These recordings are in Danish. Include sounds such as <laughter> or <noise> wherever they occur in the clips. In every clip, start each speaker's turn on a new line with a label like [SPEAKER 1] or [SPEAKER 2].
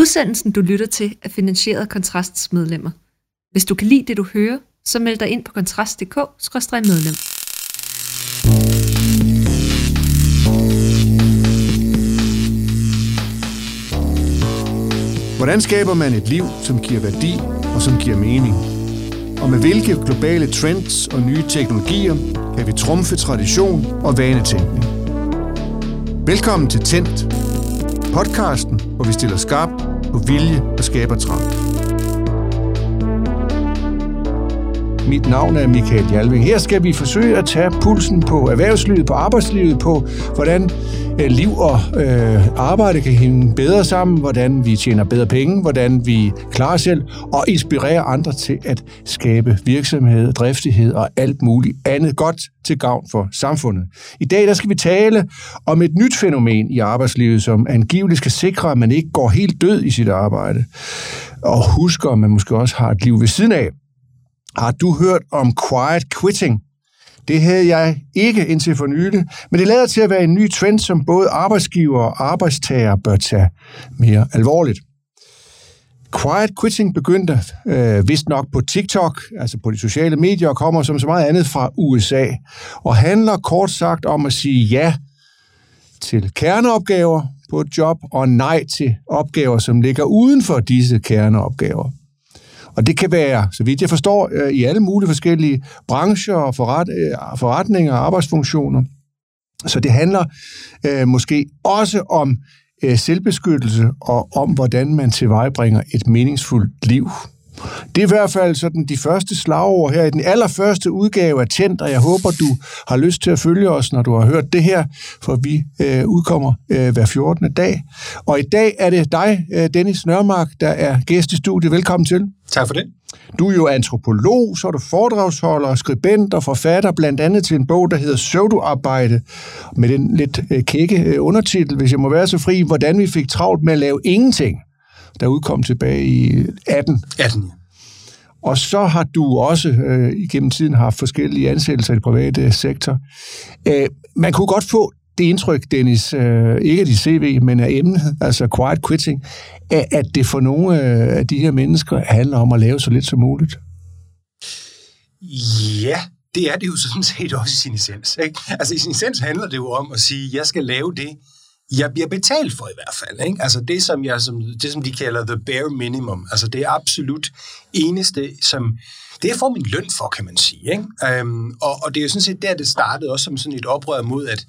[SPEAKER 1] Udsendelsen, du lytter til, er finansieret af Kontrasts medlemmer. Hvis du kan lide det, du hører, så meld dig ind på kontrast.dk-medlem.
[SPEAKER 2] Hvordan skaber man et liv, som giver værdi og som giver mening? Og med hvilke globale trends og nye teknologier kan vi trumfe tradition og vanetænkning? Velkommen til Tændt, podcasten, hvor vi stiller skarpt på vilje og skaber trang. Mit navn er Michael Jalving. Her skal vi forsøge at tage pulsen på erhvervslivet, på arbejdslivet, på hvordan øh, liv og øh, arbejde kan hænge bedre sammen, hvordan vi tjener bedre penge, hvordan vi klarer os selv og inspirerer andre til at skabe virksomhed, driftighed og alt muligt andet godt til gavn for samfundet. I dag der skal vi tale om et nyt fænomen i arbejdslivet, som angiveligt skal sikre, at man ikke går helt død i sit arbejde. Og husker, at man måske også har et liv ved siden af. Har du hørt om quiet quitting? Det havde jeg ikke indtil for nylig, men det lader til at være en ny trend, som både arbejdsgiver og arbejdstager bør tage mere alvorligt. Quiet quitting begyndte øh, vist nok på TikTok, altså på de sociale medier, og kommer som så meget andet fra USA, og handler kort sagt om at sige ja til kerneopgaver på et job, og nej til opgaver, som ligger uden for disse kerneopgaver. Og det kan være, så vidt jeg forstår, øh, i alle mulige forskellige brancher og forret, øh, forretninger og arbejdsfunktioner. Så det handler øh, måske også om øh, selvbeskyttelse og om, hvordan man tilvejebringer et meningsfuldt liv. Det er i hvert fald sådan de første slagord her i den allerførste udgave af Tændt, og jeg håber, du har lyst til at følge os, når du har hørt det her, for vi øh, udkommer øh, hver 14. dag. Og i dag er det dig, øh, Dennis Nørmark, der er gæst i studiet. Velkommen til.
[SPEAKER 3] Tak for det.
[SPEAKER 2] Du er jo antropolog, så er du foredragsholder, skribent og forfatter, blandt andet til en bog, der hedder Søvduarbejde, med den lidt øh, kække øh, undertitel, hvis jeg må være så fri, hvordan vi fik travlt med at lave ingenting, der udkom tilbage i 18.
[SPEAKER 3] 18,
[SPEAKER 2] og så har du også øh, igennem tiden haft forskellige ansættelser i den private sektor. Øh, man kunne godt få det indtryk, Dennis, øh, ikke af dit CV, men af emnet, altså quiet quitting, at, at det for nogle øh, af de her mennesker handler om at lave så lidt som muligt.
[SPEAKER 3] Ja, det er det jo sådan set også i sin essens. Ikke? Altså i sin essens handler det jo om at sige, jeg skal lave det, jeg bliver betalt for i hvert fald. Ikke? Altså det som, jeg, som, det, som de kalder the bare minimum. Altså det er absolut eneste, som det jeg får min løn for, kan man sige. Ikke? Um, og, og det er jo sådan set der, det startede også som sådan et oprør mod, at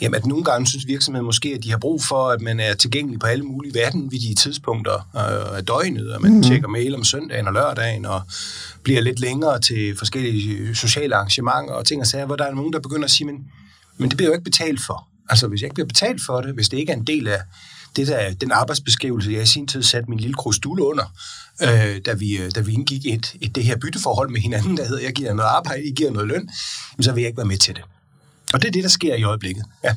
[SPEAKER 3] Jamen, at nogle gange synes virksomheden måske, at de har brug for, at man er tilgængelig på alle mulige vanvittige tidspunkter øh, af døgnet, og man mm. tjekker mail om søndagen og lørdagen, og bliver lidt længere til forskellige sociale arrangementer og ting og sager, hvor der er nogen, der begynder at sige, men, men det bliver jo ikke betalt for. Altså, hvis jeg ikke bliver betalt for det, hvis det ikke er en del af det der, den arbejdsbeskrivelse, jeg i sin tid satte min lille krusdule under, øh, da, vi, da vi indgik et, et, det her bytteforhold med hinanden, der hedder, jeg giver noget arbejde, I giver noget løn, så vil jeg ikke være med til det. Og det er det, der sker i øjeblikket. Ja.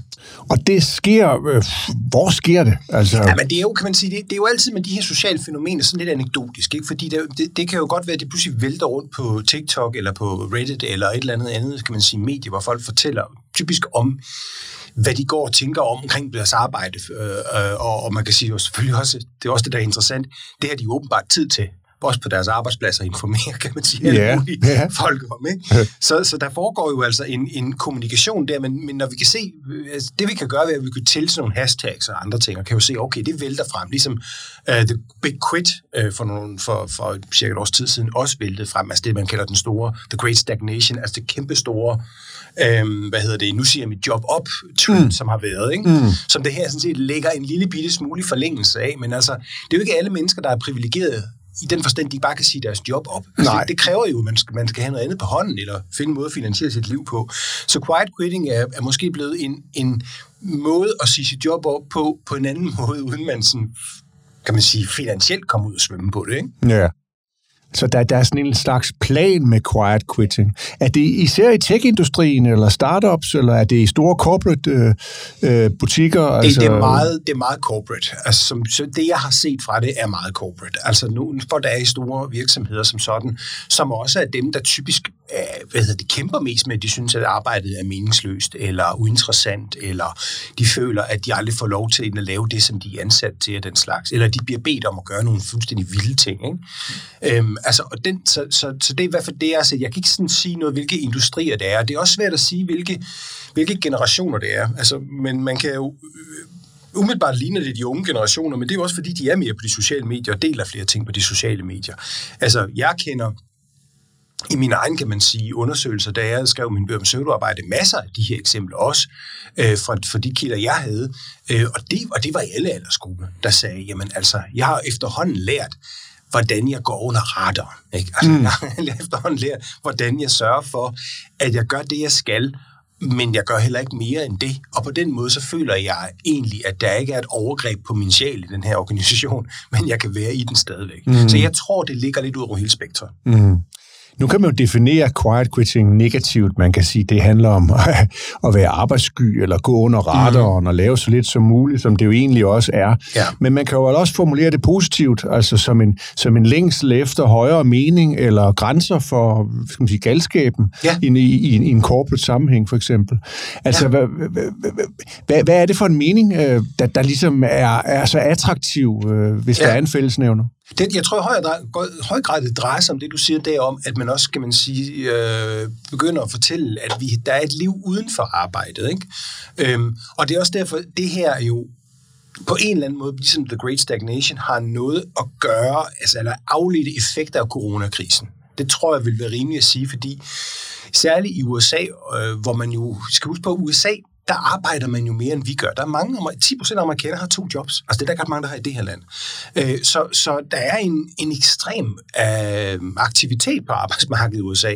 [SPEAKER 2] Og det sker... Øh, hvor sker det?
[SPEAKER 3] Altså... Ja, men det er jo, kan man sige, det, det er jo altid med de her sociale fænomener sådan lidt anekdotisk, ikke? Fordi det, det, det kan jo godt være, at det pludselig vælter rundt på TikTok eller på Reddit eller et eller andet andet, kan man sige, medie, hvor folk fortæller typisk om, hvad de går og tænker om omkring deres arbejde. Øh, øh, og, og man kan sige jo selvfølgelig også, det er også det, der er interessant, det har de åbenbart tid til også på deres arbejdspladser informere, kan man sige, alle yeah. mulige yeah. folk om. Ikke? så, så der foregår jo altså en, en kommunikation der, men, men når vi kan se, altså det vi kan gøre ved, at vi kan til sådan nogle hashtags og andre ting, og kan jo se, okay, det vælter frem, ligesom uh, The Big Quit uh, for, nogle, for, for cirka et års tid siden også væltede frem, altså det, man kalder den store, The Great Stagnation, altså det kæmpe store øhm, hvad hedder det, nu siger jeg mit job op trend, mm. som har været, ikke? Mm. som det her sådan set lægger en lille bitte smule forlængelse af, men altså, det er jo ikke alle mennesker, der er privilegeret i den forstand, de bare kan sige deres job op. Altså, Nej. Det, det kræver jo, at man skal, man skal have noget andet på hånden, eller finde en måde at finansiere sit liv på. Så quiet quitting er, er måske blevet en, en måde at sige sit job op på, på en anden måde, uden man sådan, kan man sige, finansielt kommer ud og svømme på det, ikke?
[SPEAKER 2] Ja. Så der, der er sådan en slags plan med quiet quitting. Er det især i tech-industrien, eller startups, eller er det i store corporate øh, øh, butikker?
[SPEAKER 3] Det, altså... det, er meget, det er meget corporate. Altså, som, så det, jeg har set fra det, er meget corporate. Altså, nu, for der er i store virksomheder som sådan, som også er dem, der typisk øh, hvad hedder det, kæmper mest med, at de synes, at arbejdet er meningsløst, eller uinteressant, eller de føler, at de aldrig får lov til at lave det, som de er ansat til, af den slags. Eller de bliver bedt om at gøre nogle fuldstændig vilde ting. Ikke? Øhm, altså, og den, så, så, så det er i hvert fald det, jeg set. Jeg kan ikke sådan sige noget, hvilke industrier det er. Det er også svært at sige, hvilke, hvilke generationer det er. Altså, men man kan jo øh, umiddelbart ligner det de unge generationer, men det er jo også fordi, de er mere på de sociale medier og deler flere ting på de sociale medier. Altså, jeg kender i min egen, kan man sige, undersøgelser, da jeg skrev min bøger om pseudoarbejde, masser af de her eksempler også, øh, fra, fra de kilder, jeg havde. Øh, og, det, og det var i alle aldersgrupper, der sagde, jamen altså, jeg har efterhånden lært, hvordan jeg går under radaren. Ikke? Altså, mm. <laughs> Jeg efterhånden lært, hvordan jeg sørger for, at jeg gør det, jeg skal, men jeg gør heller ikke mere end det. Og på den måde, så føler jeg egentlig, at der ikke er et overgreb på min sjæl i den her organisation, <laughs> men jeg kan være i den stadigvæk. Mm. Så jeg tror, det ligger lidt ud over hele spektret. Mm.
[SPEAKER 2] Nu kan man jo definere quiet quitting negativt. Man kan sige, det handler om <laughs> at være arbejdssky, eller gå under radaren, mm. og lave så lidt som muligt, som det jo egentlig også er. Ja. Men man kan jo også formulere det positivt, altså som en, som en længsel efter højere mening, eller grænser for skal man sige, galskaben ja. i, i, i, en corporate sammenhæng, for eksempel. Altså, ja. hvad, hvad, hvad, hvad er det for en mening, øh, der, der ligesom er, er så attraktiv, øh, hvis ja. der er en fællesnævner?
[SPEAKER 3] Det, jeg tror i høj, høj grad, det drejer sig om det, du siger der om, at man også, kan man sige, øh, begynder at fortælle, at vi, der er et liv uden for arbejdet. Ikke? Øhm, og det er også derfor, det her jo på en eller anden måde, ligesom The Great Stagnation, har noget at gøre, altså eller afledte effekter af coronakrisen. Det tror jeg vil være rimeligt at sige, fordi særligt i USA, øh, hvor man jo skal huske på, at USA der arbejder man jo mere, end vi gør. Der er mange, 10 procent af amerikanere har to jobs. Altså det er der godt mange, der har i det her land. Øh, så, så der er en, en ekstrem øh, aktivitet på arbejdsmarkedet i USA.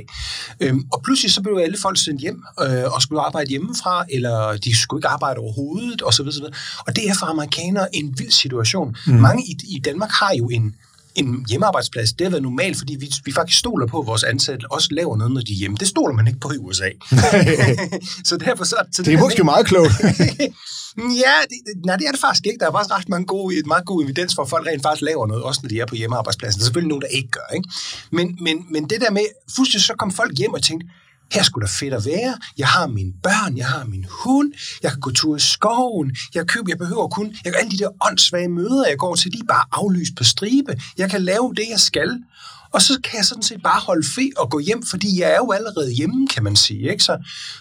[SPEAKER 3] Øh, og pludselig så blev alle folk sendt hjem øh, og skulle arbejde hjemmefra, eller de skulle ikke arbejde overhovedet, osv. Og, og det er for amerikanere en vild situation. Mm. Mange i, i Danmark har jo en en hjemmearbejdsplads, det har været normalt, fordi vi, vi faktisk stoler på, at vores ansatte også laver noget, når de er hjemme. Det stoler man ikke på i USA. <laughs> <laughs>
[SPEAKER 2] så derfor så... så det er måske ikke... meget klogt. <laughs>
[SPEAKER 3] ja, det, nej, det er det faktisk ikke. Der er faktisk ret mange gode, et meget god evidens for, at folk rent faktisk laver noget, også når de er på hjemmearbejdspladsen. Der er selvfølgelig nogen, der ikke gør. Ikke? Men, men, men det der med, fuldstændig så kom folk hjem og tænkte, her skulle der fedt at være. Jeg har mine børn, jeg har min hund, jeg kan gå tur i skoven, jeg køber, jeg behøver kun, jeg kan alle de der åndssvage møder, jeg går til, de er bare aflyst på stribe. Jeg kan lave det, jeg skal. Og så kan jeg sådan set bare holde fri og gå hjem, fordi jeg er jo allerede hjemme, kan man sige. Ikke? Så,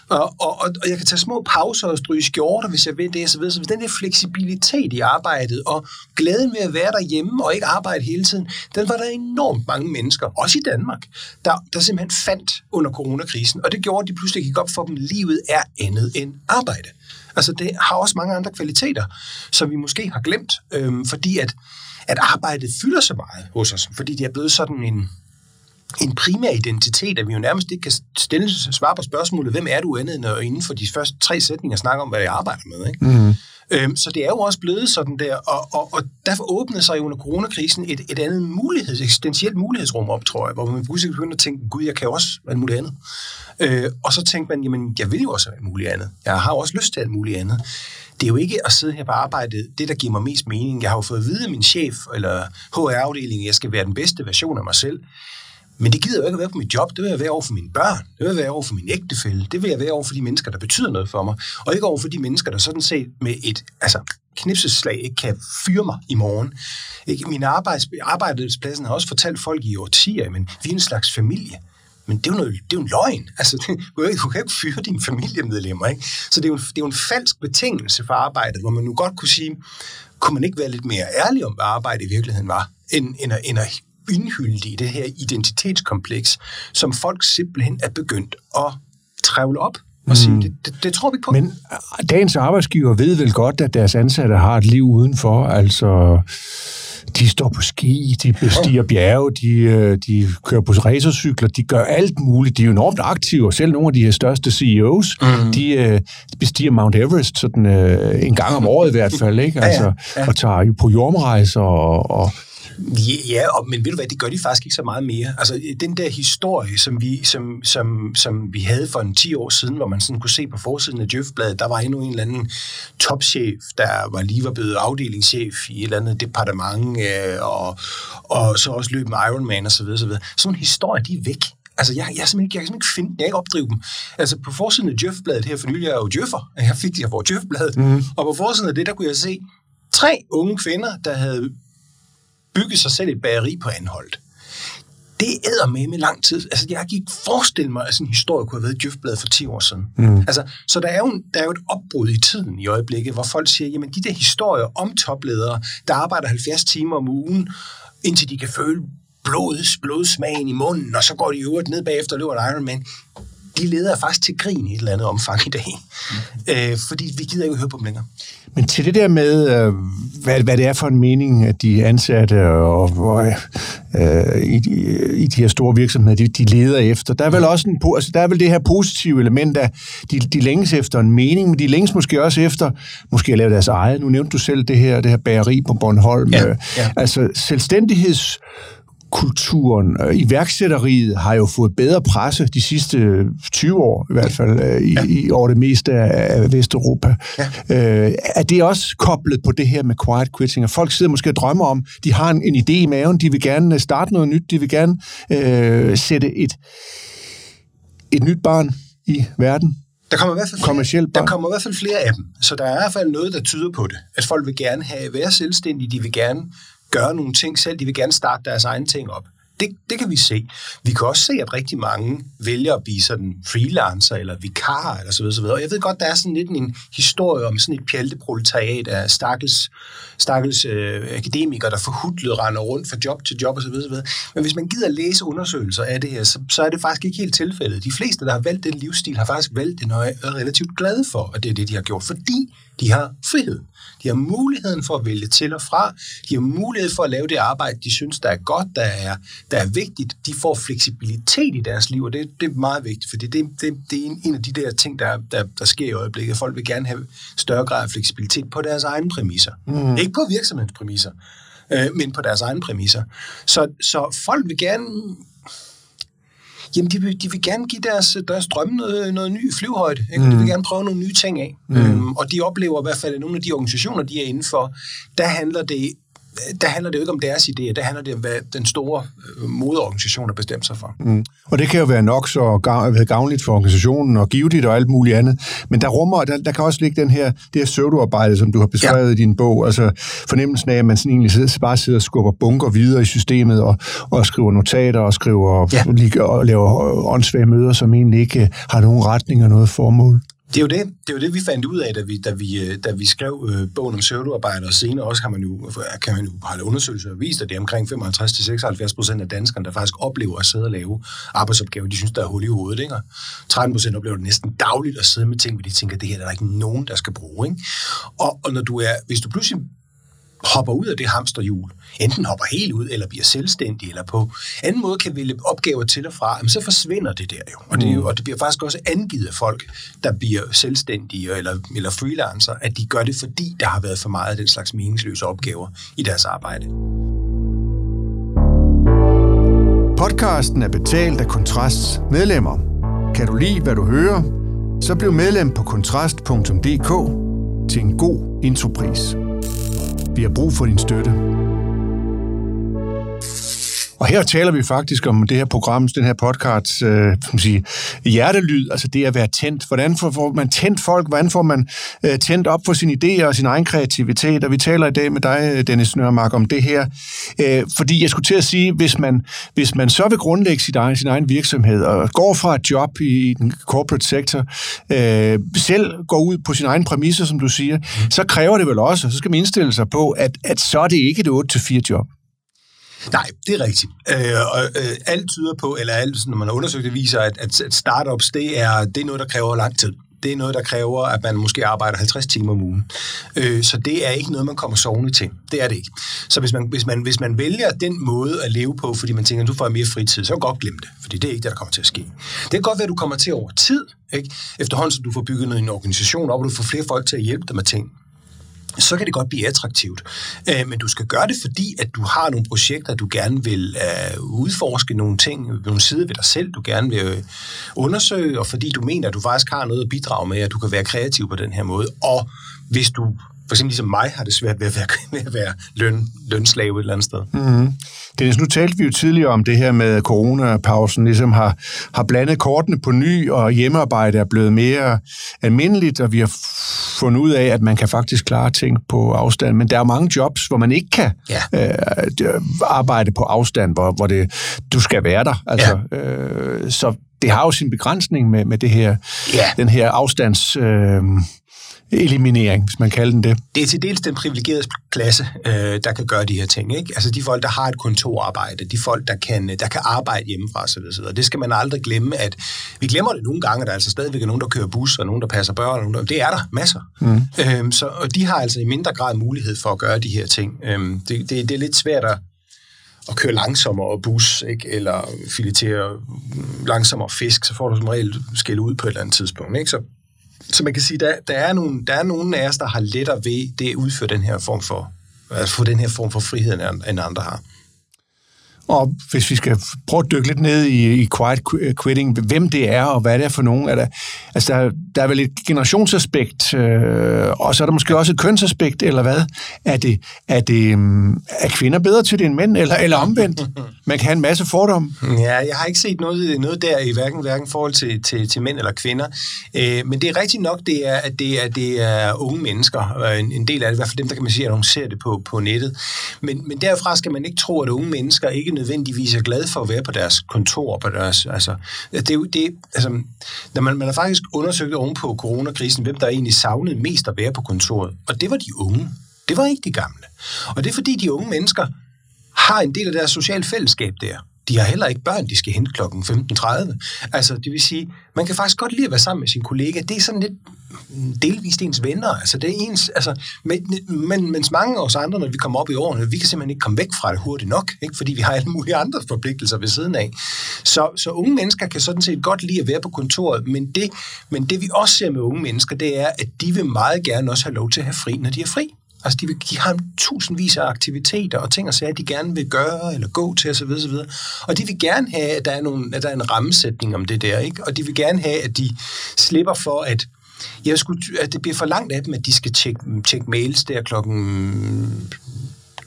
[SPEAKER 3] og, og, og jeg kan tage små pauser og stryge skjorter, hvis jeg vil det, så, videre. så den der fleksibilitet i arbejdet, og glæden ved at være derhjemme og ikke arbejde hele tiden, den var der enormt mange mennesker, også i Danmark, der, der simpelthen fandt under coronakrisen. Og det gjorde, at de pludselig gik op for dem, livet er andet end arbejde. Altså det har også mange andre kvaliteter, som vi måske har glemt, øhm, fordi at at arbejdet fylder så meget hos os, fordi det er blevet sådan en, en primær identitet, at vi jo nærmest ikke kan stille svare på spørgsmålet, hvem er du andet, når inden for de første tre sætninger snakker om, hvad jeg arbejder med. Ikke? Mm. Øhm, så det er jo også blevet sådan der, og, og, og derfor åbnede sig under coronakrisen et, et andet muligheds, eksistentielt mulighedsrum op, tror jeg, hvor man pludselig begyndte at tænke, gud, jeg kan også alt muligt andet. Øh, og så tænkte man, jamen, jeg vil jo også alt muligt andet. Jeg har jo også lyst til alt muligt andet det er jo ikke at sidde her på arbejdet, det der giver mig mest mening. Jeg har jo fået at vide af min chef eller HR-afdelingen, at jeg skal være den bedste version af mig selv. Men det gider jo ikke at være på mit job. Det vil jeg være over for mine børn. Det vil jeg være over for min ægtefælle. Det vil jeg være over for de mennesker, der betyder noget for mig. Og ikke over for de mennesker, der sådan set med et altså, knipseslag ikke kan fyre mig i morgen. Ikke? Min arbejds, arbejdspladsen har også fortalt folk i årtier, men vi er en slags familie. Men det er jo, noget, det er jo en løgn. <laughs> Altså, du, kan ikke, du kan ikke fyre dine familiemedlemmer. Ikke? Så det er, jo, det er jo en falsk betingelse for arbejdet, hvor man nu godt kunne sige, kunne man ikke være lidt mere ærlig om, hvad arbejdet i virkeligheden var, end, end, at, end at indhylde i det her identitetskompleks, som folk simpelthen er begyndt at trævle op og sige, mm. det, det, det tror vi på.
[SPEAKER 2] Men dagens arbejdsgiver ved vel godt, at deres ansatte har et liv udenfor, altså de står på ski, de bestiger bjerge, de, øh, de kører på racercykler, de gør alt muligt. De er jo enormt aktive, selv nogle af de her største CEOs, mm. de, uh, bestiger Mount Everest sådan, uh, en gang om året i hvert fald, ikke? Altså, <laughs> ja, ja, ja. og tager jo på jordrejser og, og
[SPEAKER 3] Ja, og, men ved du hvad, det gør de faktisk ikke så meget mere. Altså, den der historie, som vi, som, som, som vi havde for en 10 år siden, hvor man sådan kunne se på forsiden af Djøfbladet, der var endnu en eller anden topchef, der var lige var blevet afdelingschef i et eller andet departement, øh, og, og så også løb med Ironman osv. Så videre, så videre. Sådan en historie, de er væk. Altså, jeg, jeg, jeg, jeg kan simpelthen ikke finde jeg kan ikke opdrive dem. Altså, på forsiden af Djøfbladet her for nylig, jeg er jo Djøffer. Jeg fik de her for Djøfbladet. Mm. Og på forsiden af det, der kunne jeg se tre unge kvinder, der havde bygget sig selv et bageri på Anholdt. Det æder med med lang tid. Altså, jeg kan ikke forestille mig, at sådan en historie kunne have været i Djøfbladet for 10 år siden. Mm. Altså, så der er, jo, der er jo et opbrud i tiden i øjeblikket, hvor folk siger, jamen de der historier om topledere, der arbejder 70 timer om ugen, indtil de kan føle blods, blodsmagen i munden, og så går de øvrigt ned bagefter og løber en Ironman. De leder faktisk til grin i et eller andet omfang i dag. Mm. Øh, fordi vi gider ikke høre på dem længere.
[SPEAKER 2] Men til det der med, øh, hvad, hvad det er for en mening, at de ansatte og, og øh, i, de, i de her store virksomheder, de, de leder efter. Der er vel også en, altså, der er vel det her positive element, at de, de længes efter en mening, men de længes måske også efter, måske at lave deres eget. Nu nævnte du selv det her, det her bageri på Bornholm. Ja, ja. Altså selvstændigheds kulturen, øh, iværksætteriet har jo fået bedre presse de sidste 20 år, i hvert fald øh, i, ja. i over det meste af Vesteuropa. Ja. Øh, er det også koblet på det her med quiet quitting? Og folk sidder måske og drømmer om, de har en, en idé i maven, de vil gerne starte noget nyt, de vil gerne øh, sætte et, et nyt barn i verden.
[SPEAKER 3] Der kommer, i hvert fald flere, der kommer i hvert fald flere af dem, så der er i hvert fald noget, der tyder på det. At folk vil gerne have, være selvstændige, de vil gerne gøre nogle ting selv, de vil gerne starte deres egne ting op. Det, det kan vi se. Vi kan også se, at rigtig mange vælger at blive sådan freelancer eller vikar eller så videre, så videre. Og jeg ved godt, der er sådan lidt en historie om sådan et pjalteproletariat af stakkels, stakkels øh, akademikere, der forhudlet render rundt fra job til job og så videre, så videre. Men hvis man gider læse undersøgelser af det her, så, så er det faktisk ikke helt tilfældet. De fleste, der har valgt den livsstil, har faktisk valgt det, når og er relativt glade for, at det er det, de har gjort, fordi de har frihed. De har muligheden for at vælge til og fra. De har mulighed for at lave det arbejde, de synes, der er godt, der er, der er vigtigt. De får fleksibilitet i deres liv, og det, det er meget vigtigt, for det, det, det, er en, en af de der ting, der, der, der sker i øjeblikket. Folk vil gerne have større grad af fleksibilitet på deres egne præmisser. Mm. Ikke på virksomhedens præmisser, øh, men på deres egne præmisser. Så, så folk vil gerne Jamen, de vil, de vil gerne give deres, deres drømme noget, noget ny flyvehøjde. Ikke? Mm. De vil mm. gerne prøve nogle nye ting af. Mm. Øhm, og de oplever i hvert fald, at nogle af de organisationer, de er indenfor, der handler det der handler det jo ikke om deres idéer, der handler det om, hvad den store øh, moderorganisation har bestemt sig for. Mm.
[SPEAKER 2] Og det kan jo være nok så gavnligt for organisationen og givetigt og alt muligt andet. Men der rummer, der, der kan også ligge den her, det her pseudoarbejde, som du har beskrevet ja. i din bog, altså fornemmelsen af, at man sådan egentlig sidder, bare sidder og skubber bunker videre i systemet og, og skriver notater og skriver ja. og laver åndssvage møder, som egentlig ikke har nogen retning og noget formål.
[SPEAKER 3] Det er jo det, det, er jo det vi fandt ud af, da vi, da vi, øh, da vi skrev øh, bogen om pseudoarbejde, og senere også kan man jo, øh, kan man jo holde undersøgelser vist, at det er omkring 55-76 procent af danskerne, der faktisk oplever at sidde og lave arbejdsopgaver, de synes, der er hul i hovedet. Ikke? 13 procent oplever det næsten dagligt at sidde med ting, hvor de tænker, det her der er der ikke nogen, der skal bruge. Ikke? Og, og når du er, hvis du pludselig hopper ud af det hamsterhjul, enten hopper helt ud, eller bliver selvstændig, eller på anden måde kan vælge opgaver til og fra, så forsvinder det der jo. Og det, jo, mm. og det bliver faktisk også angivet af folk, der bliver selvstændige eller, eller freelancer, at de gør det, fordi der har været for meget af den slags meningsløse opgaver i deres arbejde.
[SPEAKER 2] Podcasten er betalt af Kontrasts medlemmer. Kan du lide, hvad du hører? Så bliv medlem på kontrast.dk til en god intropris. Vi har brug for din støtte. Og her taler vi faktisk om det her program, den her podcast, øh, som sige, hjertelyd, altså det at være tændt. Hvordan får, får man tændt folk? Hvordan får man øh, tændt op for sine idéer og sin egen kreativitet? Og vi taler i dag med dig, Dennis Nørmark, om det her. Øh, fordi jeg skulle til at sige, hvis man, hvis man så vil grundlægge sin egen, sin egen virksomhed og går fra et job i den corporate sektor, øh, selv går ud på sin egen præmisser, som du siger, mm. så kræver det vel også, så skal man indstille sig på, at, at så er det ikke et 8-4 job.
[SPEAKER 3] Nej, det er rigtigt. Øh, og øh, alt tyder på, eller alt, når man har undersøgt det, viser, at, at, at startups, det er, det er noget, der kræver lang tid. Det er noget, der kræver, at man måske arbejder 50 timer om ugen. Øh, så det er ikke noget, man kommer sovende til. Det er det ikke. Så hvis man, hvis, man, hvis man vælger den måde at leve på, fordi man tænker, at du får mere fritid, så kan godt glemme det. Fordi det er ikke det, der kommer til at ske. Det kan godt være, at du kommer til over tid, ikke? efterhånden som du får bygget en organisation op, og du får flere folk til at hjælpe dig med ting så kan det godt blive attraktivt. Øh, men du skal gøre det, fordi at du har nogle projekter, du gerne vil øh, udforske nogle ting, nogle sider ved dig selv, du gerne vil øh, undersøge, og fordi du mener, at du faktisk har noget at bidrage med, at du kan være kreativ på den her måde. Og hvis du for eksempel ligesom mig, har det svært ved at være, <laughs> ved at være løn, lønslave et eller andet sted.
[SPEAKER 2] Mm-hmm. Dennis, nu talte vi jo tidligere om det her med coronapausen, ligesom har, har blandet kortene på ny, og hjemmearbejde er blevet mere almindeligt, og vi har fundet ud af, at man kan faktisk klare ting på afstand. Men der er mange jobs, hvor man ikke kan ja. øh, arbejde på afstand, hvor, hvor det, du skal være der. Altså, ja. øh, så det har jo sin begrænsning med, med det her, ja. den her afstands... Øh, eliminering, hvis man kalder den det.
[SPEAKER 3] Det er til dels den privilegerede klasse, øh, der kan gøre de her ting. Ikke? Altså de folk, der har et kontorarbejde, de folk, der kan, der kan arbejde hjemmefra osv. Det skal man aldrig glemme, at vi glemmer det nogle gange, at der er altså stadigvæk er nogen, der kører bus, og nogen, der passer børn. Og nogen, der, det er der masser. Mm. Øhm, så, og de har altså i mindre grad mulighed for at gøre de her ting. Øhm, det, det, det er lidt svært at, at køre langsommere og bus, ikke? eller filetere langsommere fisk, så får du som regel skæld ud på et eller andet tidspunkt. Ikke? Så så man kan sige, der, der, er nogen, der er nogle af os, der har lettere ved det at udføre den her form for, at få den her form for frihed, end andre har.
[SPEAKER 2] Og hvis vi skal prøve at dykke lidt ned i, i quiet quitting, hvem det er, og hvad det er for nogen, er der, altså der, der er vel et generationsaspekt, øh, og så er der måske også et kønsaspekt, eller hvad? Er, det, er, det, øh, er kvinder bedre til det end mænd, eller, eller omvendt? Man kan have en masse fordomme.
[SPEAKER 3] Ja, jeg har ikke set noget, noget der i hverken, hverken forhold til, til, til mænd eller kvinder, øh, men det er rigtigt nok, det er, at det er, det er unge mennesker, en, en del af det, i hvert fald dem, der kan man sige, at ser det på, på nettet. Men, men derfra skal man ikke tro, at unge mennesker ikke nødvendigvis er glade for at være på deres kontor, på deres, altså, det det, altså, når man, man har faktisk undersøgt oven på coronakrisen, hvem der egentlig savnede mest at være på kontoret, og det var de unge. Det var ikke de gamle. Og det er fordi, de unge mennesker har en del af deres sociale fællesskab der. De har heller ikke børn, de skal hente klokken 15.30. Altså, det vil sige, man kan faktisk godt lide at være sammen med sin kollega. Det er sådan lidt delvist ens venner. Altså, det er ens, altså, men, men, mens mange af os andre, når vi kommer op i årene, vi kan simpelthen ikke komme væk fra det hurtigt nok, ikke? fordi vi har alle mulige andre forpligtelser ved siden af. Så, så unge mennesker kan sådan set godt lide at være på kontoret, men det, men det vi også ser med unge mennesker, det er, at de vil meget gerne også have lov til at have fri, når de er fri. Altså, de, vil, de har tusindvis af aktiviteter og ting og sager, de gerne vil gøre eller gå til osv. osv. Og de vil gerne have, at der, er nogle, at der er en rammesætning om det der, ikke? Og de vil gerne have, at de slipper for, at jeg skulle, at det bliver for langt af dem, at de skal tjekke, tjekke mails der klokken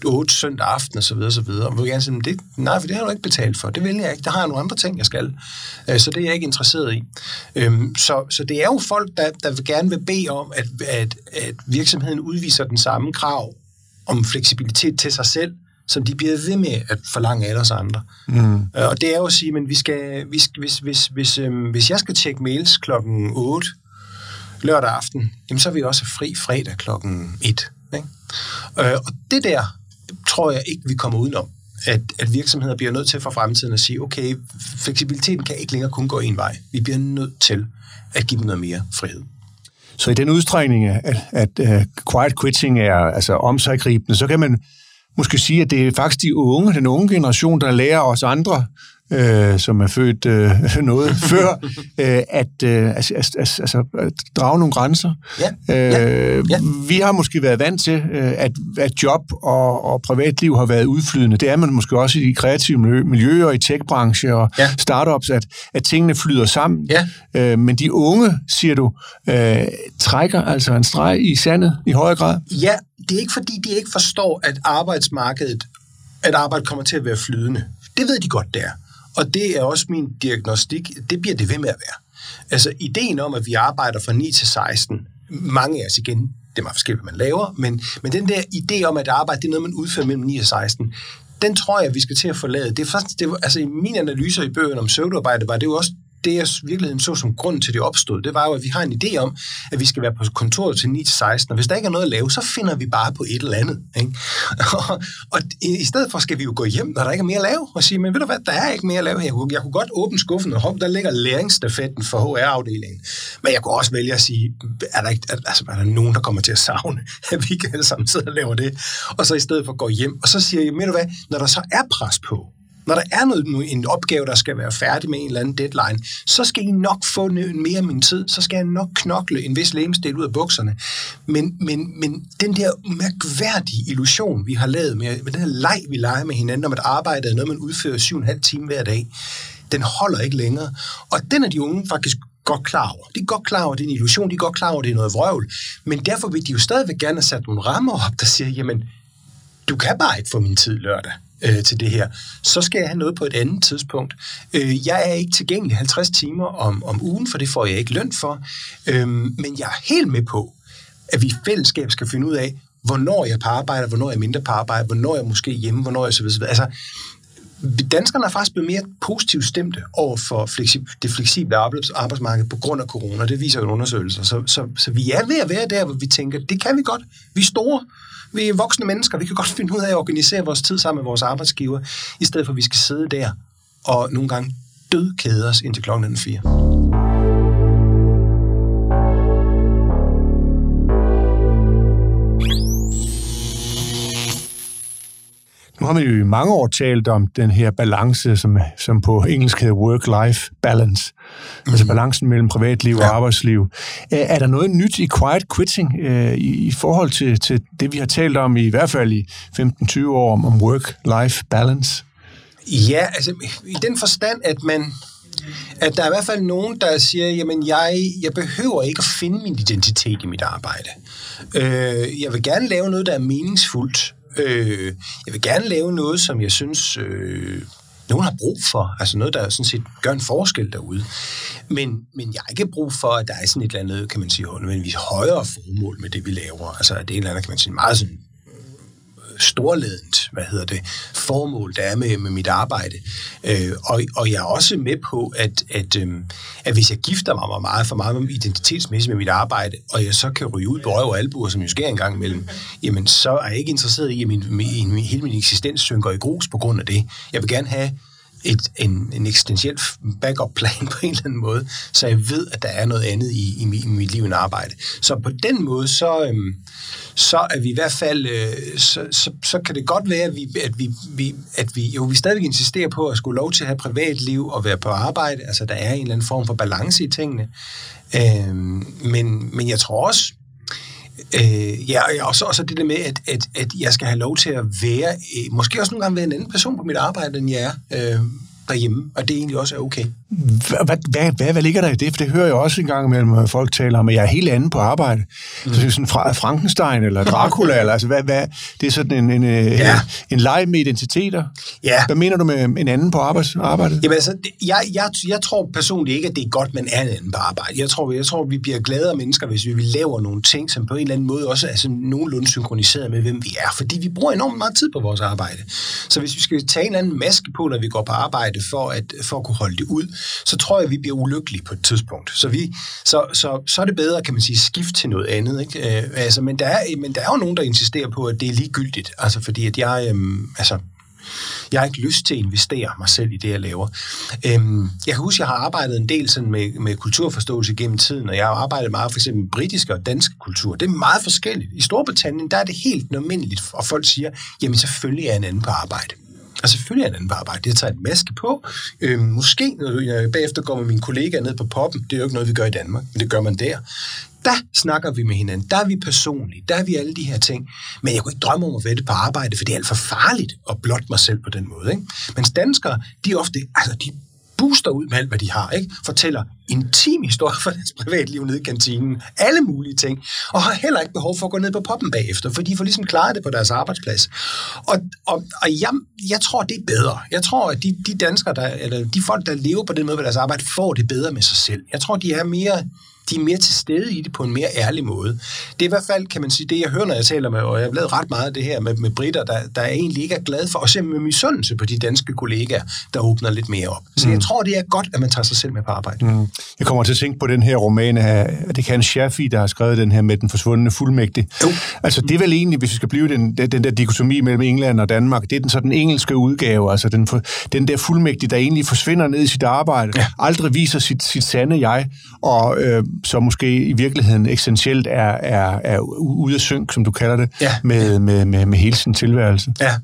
[SPEAKER 3] 8 søndag aften og så videre, så videre. Og vil gerne sige, det, nej, for det har du ikke betalt for. Det vil jeg ikke. Der har jeg nogle andre ting, jeg skal. Øh, så det er jeg ikke interesseret i. Øhm, så, så det er jo folk, der, der vil gerne vil bede om, at, at, at virksomheden udviser den samme krav om fleksibilitet til sig selv, som de bliver ved med at forlange af os andre. Mm. Øh, og det er jo at sige, men vi skal, vi hvis, hvis, hvis, øhm, hvis jeg skal tjekke mails klokken 8 lørdag aften, jamen så er vi også fri fredag klokken 1. Ikke? Øh, og det der tror jeg ikke, vi kommer udenom. At, at virksomheder bliver nødt til for fremtiden at sige, okay, fleksibiliteten kan ikke længere kun gå en vej. Vi bliver nødt til at give dem noget mere frihed.
[SPEAKER 2] Så i den udstrækning, at, at uh, quiet quitting er altså omsaggribende, så kan man måske sige, at det er faktisk de unge, den unge generation, der lærer os andre øh, som er født øh, <laughs> noget før, øh, at, øh, altså, altså, altså, at drage nogle grænser. Ja. Øh, ja. Vi har måske været vant til, øh, at, at job og, og privatliv har været udflydende. Det er man måske også i kreative miljøer, i techbranche og ja. startups, at, at tingene flyder sammen. Ja. Øh, men de unge, siger du, øh, trækker altså en streg i sandet i højere grad?
[SPEAKER 3] Ja, det er ikke fordi, de ikke forstår, at arbejdsmarkedet, at arbejde kommer til at være flydende. Det ved de godt, der. Og det er også min diagnostik. Det bliver det ved med at være. Altså, ideen om, at vi arbejder fra 9 til 16, mange af os igen, det er meget forskelligt, hvad man laver, men, men den der idé om, at arbejde, det er noget, man udfører mellem 9 og 16, den tror jeg, vi skal til at forlade. Det er faktisk, det var, altså i mine analyser i bøgerne om søvdearbejde, var det jo også det, jeg virkeligheden så som grund til, det opstod, det var jo, at vi har en idé om, at vi skal være på kontoret til 9-16, og hvis der ikke er noget at lave, så finder vi bare på et eller andet. Ikke? <laughs> Og, og i stedet for skal vi jo gå hjem, når der ikke er mere at lave, og sige, men ved du hvad, der er ikke mere at lave her. Jeg kunne, jeg kunne godt åbne skuffen, og hop, der ligger læringsstafetten for HR-afdelingen. Men jeg kunne også vælge at sige, er der, ikke, altså, er der nogen, der kommer til at savne, <laughs> at vi ikke alle sammen sidder og laver det, og så i stedet for gå hjem, og så siger jeg, ved du hvad, når der så er pres på, når der er noget, en opgave, der skal være færdig med en eller anden deadline, så skal I nok få mere af min tid, så skal jeg nok knokle en vis lemstil ud af bukserne. Men, men, men den der mærkværdige illusion, vi har lavet med, med den her leg, vi leger med hinanden om, at arbejde er noget, man udfører 7,5 timer hver dag, den holder ikke længere. Og den er de unge faktisk godt klar over. De er godt klar over, at det er en illusion, de er godt klar over, at det er noget vrøvl. Men derfor vil de jo stadigvæk gerne have sat nogle rammer op, der siger, jamen, du kan bare ikke få min tid lørdag øh, til det her. Så skal jeg have noget på et andet tidspunkt. Øh, jeg er ikke tilgængelig 50 timer om, om ugen, for det får jeg ikke løn for. Øh, men jeg er helt med på, at vi i fællesskab skal finde ud af, hvornår jeg er på arbejde, hvornår jeg er mindre på arbejde, hvornår jeg er måske hjemme, hvornår jeg så videre. Altså, danskerne er faktisk blevet mere positivt stemte over for fleksib- det fleksible arbejdsmarked på grund af corona. Det viser jo undersøgelser. Så, så, så vi er ved at være der, hvor vi tænker, det kan vi godt. Vi er store. Vi er voksne mennesker. Vi kan godt finde ud af at organisere vores tid sammen med vores arbejdsgiver, i stedet for at vi skal sidde der og nogle gange dødkæde os indtil klokken 4.
[SPEAKER 2] har man jo i mange år talt om den her balance, som, som på engelsk hedder work-life balance. Mm. Altså balancen mellem privatliv ja. og arbejdsliv. Er, er der noget nyt i quiet quitting øh, i, i forhold til, til det, vi har talt om i, i hvert fald i 15-20 år om, om work-life balance?
[SPEAKER 3] Ja, altså i den forstand, at man at der er i hvert fald nogen, der siger, jamen jeg, jeg behøver ikke at finde min identitet i mit arbejde. Øh, jeg vil gerne lave noget, der er meningsfuldt. Øh, jeg vil gerne lave noget, som jeg synes, øh, nogen har brug for. Altså noget, der sådan set gør en forskel derude. Men, men jeg har ikke brug for, at der er sådan et eller andet, kan man sige, men vi højere formål med det, vi laver. Altså det er et eller andet, kan man sige, meget sådan storledent, hvad hedder det, formål, der er med, med mit arbejde. Øh, og, og jeg er også med på, at, at, øh, at hvis jeg gifter mig meget for meget identitetsmæssigt med mit arbejde, og jeg så kan ryge ud på øje og albuer, som jo sker engang imellem, jamen så er jeg ikke interesseret i, at min, min, min, hele min eksistens synker i grus på grund af det. Jeg vil gerne have et, en, en eksistentiel backup-plan på en eller anden måde, så jeg ved, at der er noget andet i, i, mit, i mit liv end arbejde. Så på den måde, så, øhm, så er vi i hvert fald, øh, så, så, så kan det godt være, at vi, at vi, vi, at vi jo vi stadigvæk insisterer på at skulle lov til at have privatliv og være på arbejde, altså der er en eller anden form for balance i tingene. Øhm, men, men jeg tror også, Øh, ja, og så, også, det der med, at, at, at jeg skal have lov til at være, øh, måske også nogle gange være en anden person på mit arbejde, end jeg er. Øh, derhjemme, og det egentlig også er okay.
[SPEAKER 2] Hvad, hvad, hvad, hvad, ligger der i det? For det hører jeg også en gang imellem, at folk taler om, at jeg er helt anden på arbejde. Mm. Så det er sådan fra Frankenstein eller Dracula, <laughs> eller altså hvad, hvad, det er sådan en, en, ja. en, en leg med identiteter. Ja. Hvad mener du med en anden på arbejds, arbejdet?
[SPEAKER 3] Jamen altså, jeg, jeg, jeg tror personligt ikke, at det er godt, man er en anden på arbejde. Jeg tror, jeg tror, vi bliver gladere mennesker, hvis vi laver nogle ting, som på en eller anden måde også er sådan nogenlunde synkroniseret med, hvem vi er. Fordi vi bruger enormt meget tid på vores arbejde. Så hvis vi skal tage en anden maske på, når vi går på arbejde, for at, for at kunne holde det ud, så tror jeg, at vi bliver ulykkelige på et tidspunkt. Så, vi, så, så, så er det bedre, kan man sige, skift til noget andet. Ikke? Øh, altså, men, der er, men der er jo nogen, der insisterer på, at det er ligegyldigt. Altså, fordi at jeg, øh, altså, jeg har ikke lyst til at investere mig selv i det, jeg laver. Øhm, jeg kan huske, at jeg har arbejdet en del sådan med, med kulturforståelse gennem tiden, og jeg har arbejdet meget for eksempel med britiske og danske kultur. Det er meget forskelligt. I Storbritannien, der er det helt normalt, og folk siger, jamen selvfølgelig er en anden på arbejde. Og selvfølgelig er det en arbejde. Jeg tager en maske på. Øh, måske, når jeg bagefter går med mine kollegaer ned på poppen, det er jo ikke noget, vi gør i Danmark, men det gør man der. Der snakker vi med hinanden. Der er vi personlige. Der er vi alle de her ting. Men jeg kunne ikke drømme om at vente på arbejde, for det er alt for farligt at blotte mig selv på den måde. Ikke? Men danskere, de er ofte, altså de booster ud med alt, hvad de har, ikke? fortæller intim historie fra deres privatliv nede i kantinen, alle mulige ting, og har heller ikke behov for at gå ned på poppen bagefter, for de får ligesom klaret det på deres arbejdsplads. Og, og, og jeg, jeg tror, det er bedre. Jeg tror, at de, de danskere, der, eller de folk, der lever på den måde ved deres arbejde, får det bedre med sig selv. Jeg tror, de er mere de er mere til stede i det på en mere ærlig måde. Det er i hvert fald, kan man sige, det jeg hører, når jeg taler med, og jeg har lavet ret meget af det her med, med britter, der, der egentlig ikke er glad for, og se med misundelse på de danske kollegaer, der åbner lidt mere op. Så mm. jeg tror, det er godt, at man tager sig selv med på arbejde. Mm.
[SPEAKER 2] Jeg kommer til at tænke på den her roman af, det kan Shaffi, der har skrevet den her med den forsvundne fuldmægtig. Jo. Altså det er vel egentlig, hvis vi skal blive den, den der dikotomi mellem England og Danmark, det er den så den engelske udgave, altså den, den der fuldmægtig, der egentlig forsvinder ned i sit arbejde, ja. aldrig viser sit, sit sande jeg, og øh, så måske i virkeligheden essentielt er, er, er ude af synk, som du kalder det,
[SPEAKER 3] Ja.
[SPEAKER 2] med, med, med, med hele sin tilværelse.
[SPEAKER 3] Ja,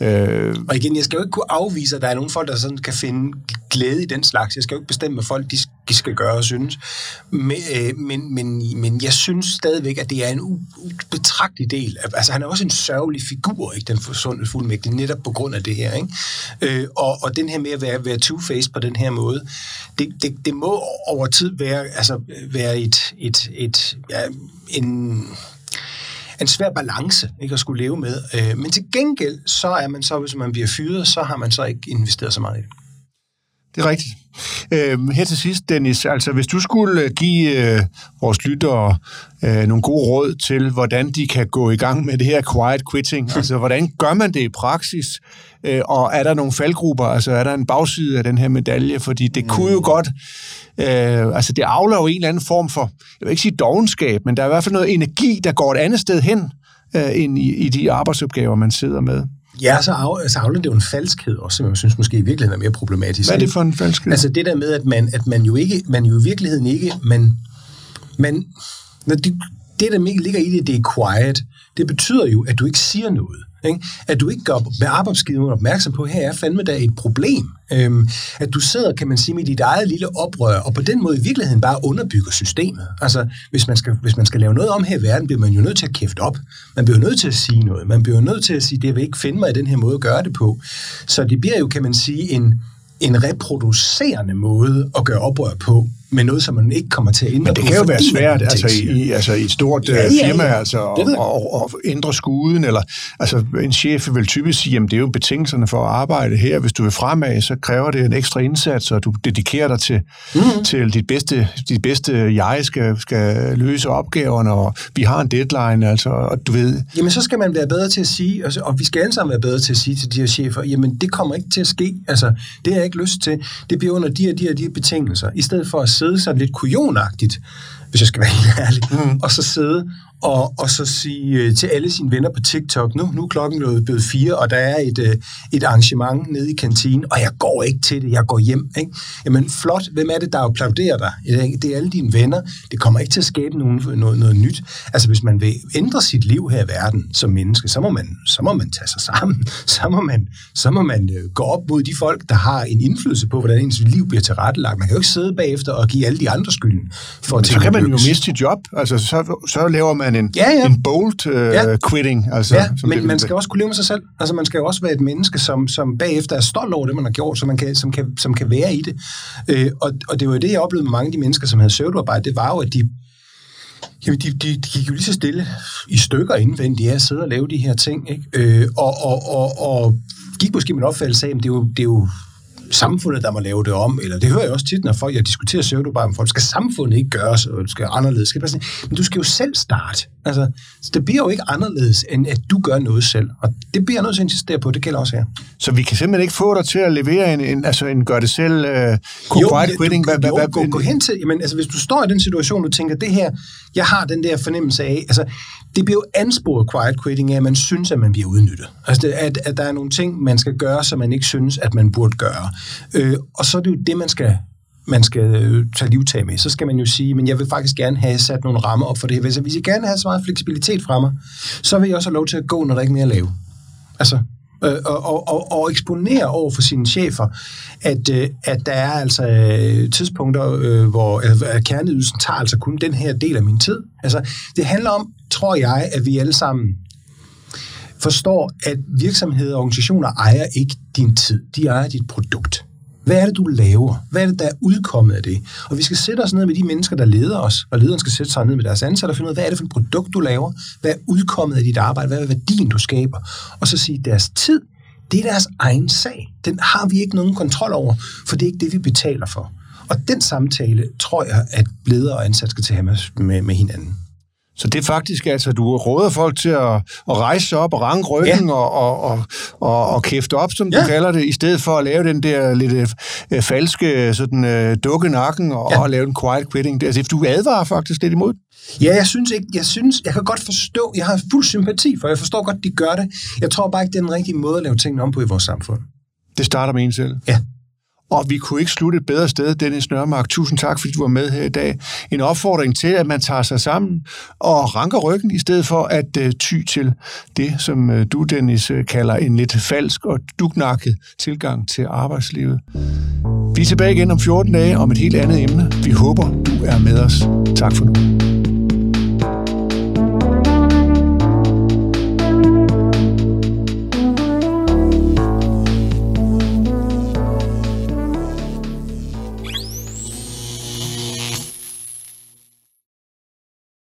[SPEAKER 3] ja.
[SPEAKER 2] Øh,
[SPEAKER 3] Og igen, jeg skal jo ikke kunne afvise, at der er nogle folk, der sådan kan finde glæde i den slags. Jeg skal jo ikke bestemme, hvad folk de, de skal gøre og synes. Men, øh, men, men, men jeg synes stadigvæk, at det er en u- betragtelig del. af- Altså, han er også en sørgelig figur, ikke? Den forsundne fuldmægtig, netop på grund af det her, ikke? Øh, og, og den her med at være, være two-faced på den her måde, det, det, det må over tid være, altså, være et, et, et, ja, en en svær balance ikke at skulle leve med. Øh, men til gengæld, så er man så, hvis man bliver fyret, så har man så ikke investeret så meget i det.
[SPEAKER 2] Det er rigtigt. Øh, her til sidst, Dennis, altså hvis du skulle øh, give øh, vores lyttere øh, nogle gode råd til, hvordan de kan gå i gang med det her quiet quitting, <laughs> altså hvordan gør man det i praksis, øh, og er der nogle faldgrupper, altså er der en bagside af den her medalje, fordi det kunne jo godt, øh, altså det afler jo en eller anden form for, jeg vil ikke sige dogenskab, men der er i hvert fald noget energi, der går et andet sted hen, øh, ind i, i de arbejdsopgaver, man sidder med.
[SPEAKER 3] Ja, så, af, så afler det jo en falskhed også, som jeg synes måske i virkeligheden er mere problematisk.
[SPEAKER 2] Hvad er det for en falskhed?
[SPEAKER 3] Altså det der med, at man, at man jo ikke, man jo i virkeligheden ikke, man, man når det, det, der ligger i det, det er quiet, det betyder jo, at du ikke siger noget. Ikke? At du ikke gør arbejdsgiveren opmærksom på, at her er fandme der et problem. Øhm, at du sidder, kan man sige, med dit eget lille oprør, og på den måde i virkeligheden bare underbygger systemet. Altså, hvis man, skal, hvis man skal lave noget om her i verden, bliver man jo nødt til at kæfte op. Man bliver nødt til at sige noget. Man bliver nødt til at sige, det vil ikke finde mig i den her måde at gøre det på. Så det bliver jo, kan man sige, en, en reproducerende måde at gøre oprør på, med noget, som man ikke kommer til at ændre
[SPEAKER 2] Men det
[SPEAKER 3] på,
[SPEAKER 2] kan jo være svært altså, i, altså, i et stort
[SPEAKER 3] Ja,
[SPEAKER 2] ja,
[SPEAKER 3] ja,
[SPEAKER 2] firma altså, og, og, og ændre skuden. Eller, altså, en chef vil typisk sige, at det er jo betingelserne for at arbejde her. Hvis du vil fremad, så kræver det en ekstra indsats, og du dedikerer dig til, mm-hmm. til dit, bedste, dit bedste jeg skal, skal løse opgaverne, og vi har en deadline, altså, og du ved...
[SPEAKER 3] Jamen, så skal man være bedre til at sige, og, og vi skal alle sammen være bedre til at sige til de her chefer, jamen, det kommer ikke til at ske. Altså, det har jeg ikke lyst til. Det bliver under de her, de her, de betingelser. I stedet for at sidde sådan lidt kujonagtigt, hvis jeg skal være helt ærlig, mm. og så sidde og, og så sige øh, til alle sine venner på TikTok, nu, nu er klokken blevet, blevet fire, og der er et, øh, et arrangement nede i kantinen, og jeg går ikke til det, jeg går hjem. Ikke? Jamen flot, hvem er det, der applauderer dig? Det er alle dine venner. Det kommer ikke til at skabe nogen, noget, noget nyt. Altså hvis man vil ændre sit liv her i verden som menneske, så må man, så må man tage sig sammen. <laughs> Så må man, så må man øh, gå op mod de folk, der har en indflydelse på, hvordan ens liv bliver tilrettelagt. Man kan jo ikke sidde bagefter og give alle de andre skylden. For at
[SPEAKER 2] Så kan man jo miste sit job. Altså, så, så laver man en,
[SPEAKER 3] Ja, ja.
[SPEAKER 2] en bold
[SPEAKER 3] Ja.
[SPEAKER 2] ja. quitting. Altså,
[SPEAKER 3] Ja,
[SPEAKER 2] som
[SPEAKER 3] men
[SPEAKER 2] det-
[SPEAKER 3] man skal også kunne leve med sig selv. Altså, man skal jo også være et menneske, som, som bagefter er stolt over det, man har gjort, så man kan, som, kan, som kan være i det. Øh, og, og det var jo det, jeg oplevede med mange af de mennesker, som havde søvnarbejde, det var jo, at de, jamen, de, de, de gik jo lige så stille i stykker indvendigt af at sidde og lave de her ting. Ikke? Øh, og, og, og, og gik måske med en opfattelse af, at det er jo, det er jo samfundet, der må lave det om, eller det hører jeg også tit, når folk, jeg diskuterer med folk, skal samfundet ikke gøres, og det skal anderledes. Skal sådan, men du skal jo selv starte. Altså, så det bliver jo ikke anderledes, end at du gør noget selv. Og det bliver jeg nødt til at insistere på, det gælder også her.
[SPEAKER 2] Så vi kan simpelthen ikke få dig til at levere en, en, altså en gør det selv uh, quiet
[SPEAKER 3] Jo,
[SPEAKER 2] quitting. Hvad, hvad,
[SPEAKER 3] jo,
[SPEAKER 2] hvad,
[SPEAKER 3] gå, gå hen til, jamen, altså, hvis du står i den situation, du tænker, det her, jeg har den der fornemmelse af, altså, det bliver jo ansporet quiet quitting af, at man synes, at man bliver udnyttet. Altså, at, at der er nogle ting, man skal gøre, som man ikke synes, at man burde gøre. Øh, og så er det jo det, man skal man skal øh, tage livtag med, så skal man jo sige, men jeg vil faktisk gerne have sat nogle rammer op for det her. Hvis jeg, hvis jeg gerne have så meget fleksibilitet fra mig, så vil jeg også have lov til at gå, når der ikke er mere at lave. Altså, øh, og, og, og, og eksponere over for sine chefer, at, øh, at der er altså øh, tidspunkter, øh, hvor øh, kerneydelsen tager altså kun den her del af min tid. Altså, det handler om, tror jeg, at vi alle sammen forstår, at virksomheder og organisationer ejer ikke din tid. De ejer dit produkt. Hvad er det, du laver? Hvad er det, der er udkommet af det? Og vi skal sætte os ned med de mennesker, der leder os, og lederen skal sætte sig ned med deres ansatte og finde ud af, hvad er det for et produkt, du laver? Hvad er udkommet af dit arbejde? Hvad er værdien, du skaber? Og så sige, deres tid, det er deres egen sag. Den har vi ikke nogen kontrol over, for det er ikke det, vi betaler for. Og den samtale, tror jeg, at ledere og ansatte skal tage med, med, med hinanden.
[SPEAKER 2] Så det er faktisk, altså, du råder folk til at, at rejse sig op og ranke ryggen ja. og, og, og, og, og kæfte op, som ja. Du kalder det, i stedet for at lave den der lidt øh, falske sådan, øh, dukke nakken og, ja. Og lave en quiet quitting. Altså, du advarer faktisk lidt imod.
[SPEAKER 3] Ja, jeg synes ikke, jeg synes, jeg kan godt forstå, jeg har fuld sympati for, jeg forstår godt, de gør det. Jeg tror bare ikke, det er den rigtige måde at lave tingene om på i vores samfund.
[SPEAKER 2] Det starter med en selv.
[SPEAKER 3] Ja.
[SPEAKER 2] Og vi kunne ikke slutte et bedre sted, Dennis Nørmark. Tusind tak, fordi du var med her i dag. En opfordring til, at man tager sig sammen og ranker ryggen, i stedet for at øh, ty til det, som øh, du, Dennis, øh, kalder en lidt falsk og dugnakket tilgang til arbejdslivet. Vi er tilbage igen om 14 dage om et helt andet emne. Vi håber, du er med os. Tak for nu.